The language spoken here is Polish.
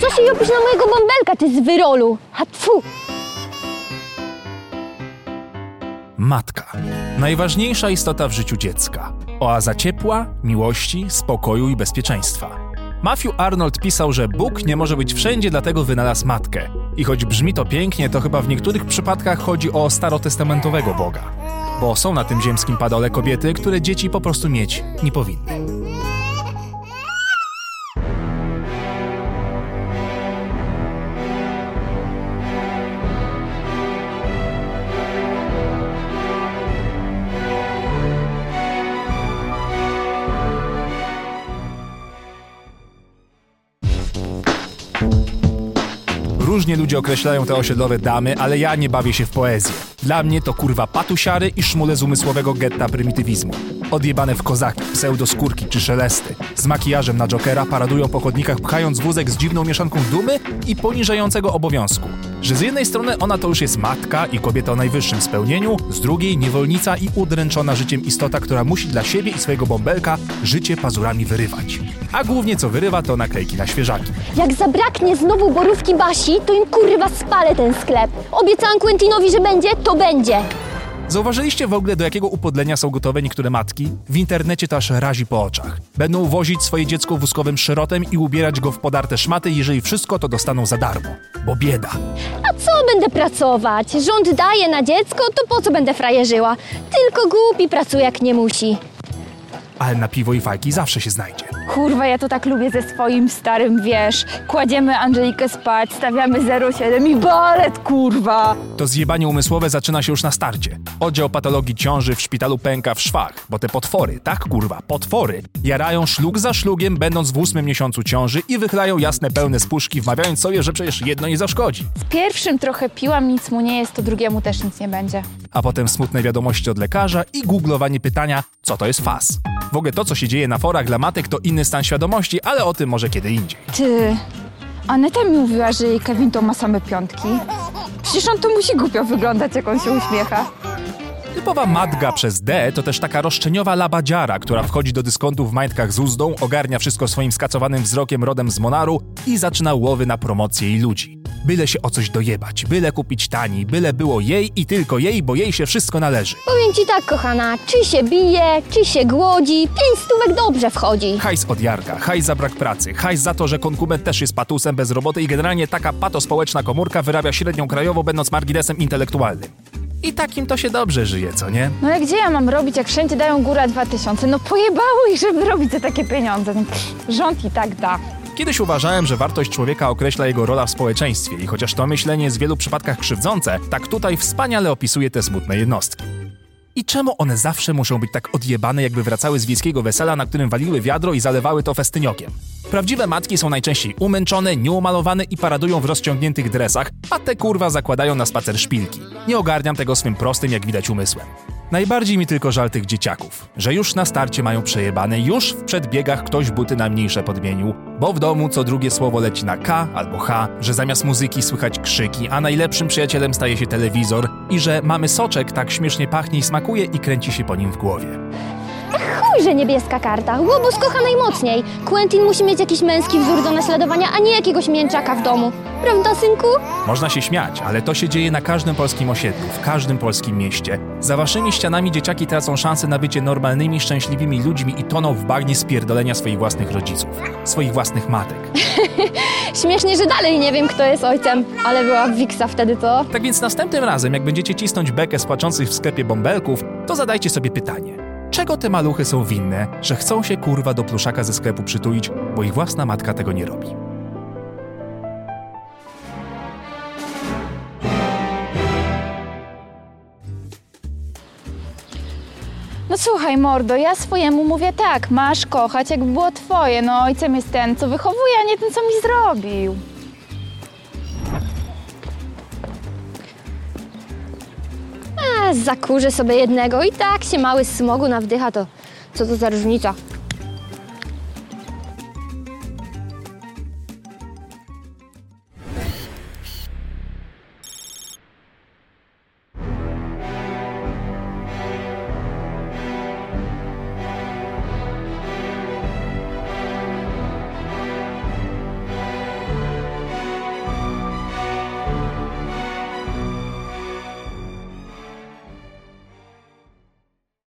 Co się jopisz na mojego bąbelka, ty z wyrolu? Hatfu! Matka. Najważniejsza istota w życiu dziecka. Oaza ciepła, miłości, spokoju i bezpieczeństwa. Matthew Arnold pisał, że Bóg nie może być wszędzie, dlatego wynalazł matkę. I choć brzmi to pięknie, to chyba w niektórych przypadkach chodzi o starotestamentowego Boga. Bo są na tym ziemskim padole kobiety, które dzieci po prostu mieć nie powinny. Różnie ludzie określają te osiedlowe damy, ale ja nie bawię się w poezję. Dla mnie to kurwa patusiary i szmule z umysłowego getta prymitywizmu. Odjebane w kozaki, pseudoskórki czy szelesty. Z makijażem na jokera paradują po chodnikach pchając wózek z dziwną mieszanką dumy i poniżającego obowiązku. Że z jednej strony ona to już jest matka i kobieta o najwyższym spełnieniu, z drugiej niewolnica i udręczona życiem istota, która musi dla siebie i swojego bąbelka życie pazurami wyrywać. A głównie co wyrywa to naklejki na świeżaki. Jak zabraknie znowu borówki Basi, to im kurwa spalę ten sklep. Obiecałam Quentinowi, że będzie, to będzie. Zauważyliście w ogóle, do jakiego upodlenia są gotowe niektóre matki? W internecie to aż razi po oczach. Będą wozić swoje dziecko wózkowym szerotem i ubierać go w podarte szmaty, jeżeli wszystko to dostaną za darmo. Bo bieda. A co będę pracować? Rząd daje na dziecko, to po co będę frajerzyła? Tylko głupi pracuje jak nie musi. Ale na piwo i fajki zawsze się znajdzie. Kurwa, ja to tak lubię ze swoim starym, wiesz. Kładziemy Angelikę spać, stawiamy 07 i balet, kurwa! To zjebanie umysłowe zaczyna się już na starcie. Oddział patologii ciąży w szpitalu pęka w szwach, bo te potwory, tak kurwa, potwory, jarają szlug za szlugiem, będąc w ósmym miesiącu ciąży i wychylają jasne pełne spuszki, wmawiając sobie, że przecież jedno nie zaszkodzi. Z pierwszym trochę piłam, nic mu nie jest, to drugiemu też nic nie będzie. a potem smutne wiadomości od lekarza i googlowanie pytania, co to jest FAS. W ogóle to, co się dzieje na forach dla matek, to inny stan świadomości, ale o tym może kiedy indziej. Ty, Aneta mi mówiła, że jej Kevin to ma same piątki. Przecież on to musi głupio wyglądać, jak on się uśmiecha. Typowa matga przez D to też taka roszczeniowa labadziara, która wchodzi do dyskontu w majtkach z uzdą, ogarnia wszystko swoim skacowanym wzrokiem rodem z Monaru i zaczyna łowy na promocję i ludzi. Byle się o coś dojebać, byle kupić tani, byle było jej i tylko jej, bo jej się wszystko należy. Powiem ci tak, kochana, czy się bije, czy się głodzi, pięć stówek dobrze wchodzi. Hajs od Jarka, hajs za brak pracy, hajs za to, że konkubent też jest patusem bez roboty i generalnie taka patospołeczna komórka wyrabia średnią krajową, będąc marginesem intelektualnym. I takim to się dobrze żyje, co nie? No ale gdzie ja mam robić, jak wszędzie dają góra 2000? No pojebało ich, żeby robić za takie pieniądze. No, pff, rząd i tak da. Kiedyś uważałem, że wartość człowieka określa jego rola w społeczeństwie i chociaż to myślenie jest w wielu przypadkach krzywdzące, tak tutaj wspaniale opisuje te smutne jednostki. I czemu one zawsze muszą być tak odjebane, jakby wracały z wiejskiego wesela, na którym waliły wiadro i zalewały to festyniokiem? Prawdziwe matki są najczęściej umęczone, nieumalowane i paradują w rozciągniętych dresach, a te kurwa zakładają na spacer szpilki. Nie ogarniam tego swym prostym, jak widać, umysłem. Najbardziej mi tylko żal tych dzieciaków, że już na starcie mają przejebane, już w przedbiegach ktoś buty na mniejsze podmienił, bo w domu co drugie słowo leci na K albo H, że zamiast muzyki słychać krzyki, a najlepszym przyjacielem staje się telewizor i że mamy soczek tak śmiesznie pachnie i smakuje i kręci się po nim w głowie. Chuj, że niebieska karta. Łobuz kocha najmocniej. Quentin musi mieć jakiś męski wzór do naśladowania, a nie jakiegoś mięczaka w domu. Prawda, synku? Można się śmiać, ale to się dzieje na każdym polskim osiedlu, w każdym polskim mieście. Za waszymi ścianami dzieciaki tracą szansę na bycie normalnymi, szczęśliwymi ludźmi i toną w bagnie spierdolenia swoich własnych rodziców, swoich własnych matek. Śmiesznie, że dalej nie wiem, kto jest ojcem, ale była Wiksa wtedy, to... Tak więc następnym razem, jak będziecie cisnąć bekę z płaczących w sklepie bąbelków, to zadajcie sobie pytanie. Czego te maluchy są winne, że chcą się kurwa do pluszaka ze sklepu przytulić, bo ich własna matka tego nie robi? No słuchaj, mordo, ja swojemu mówię tak, masz kochać, jakby było twoje. No ojcem jest ten, co wychowuje, a nie ten, co mi zrobił. Zakurzę sobie jednego i tak się mały smogu nawdycha, to co to za różnica?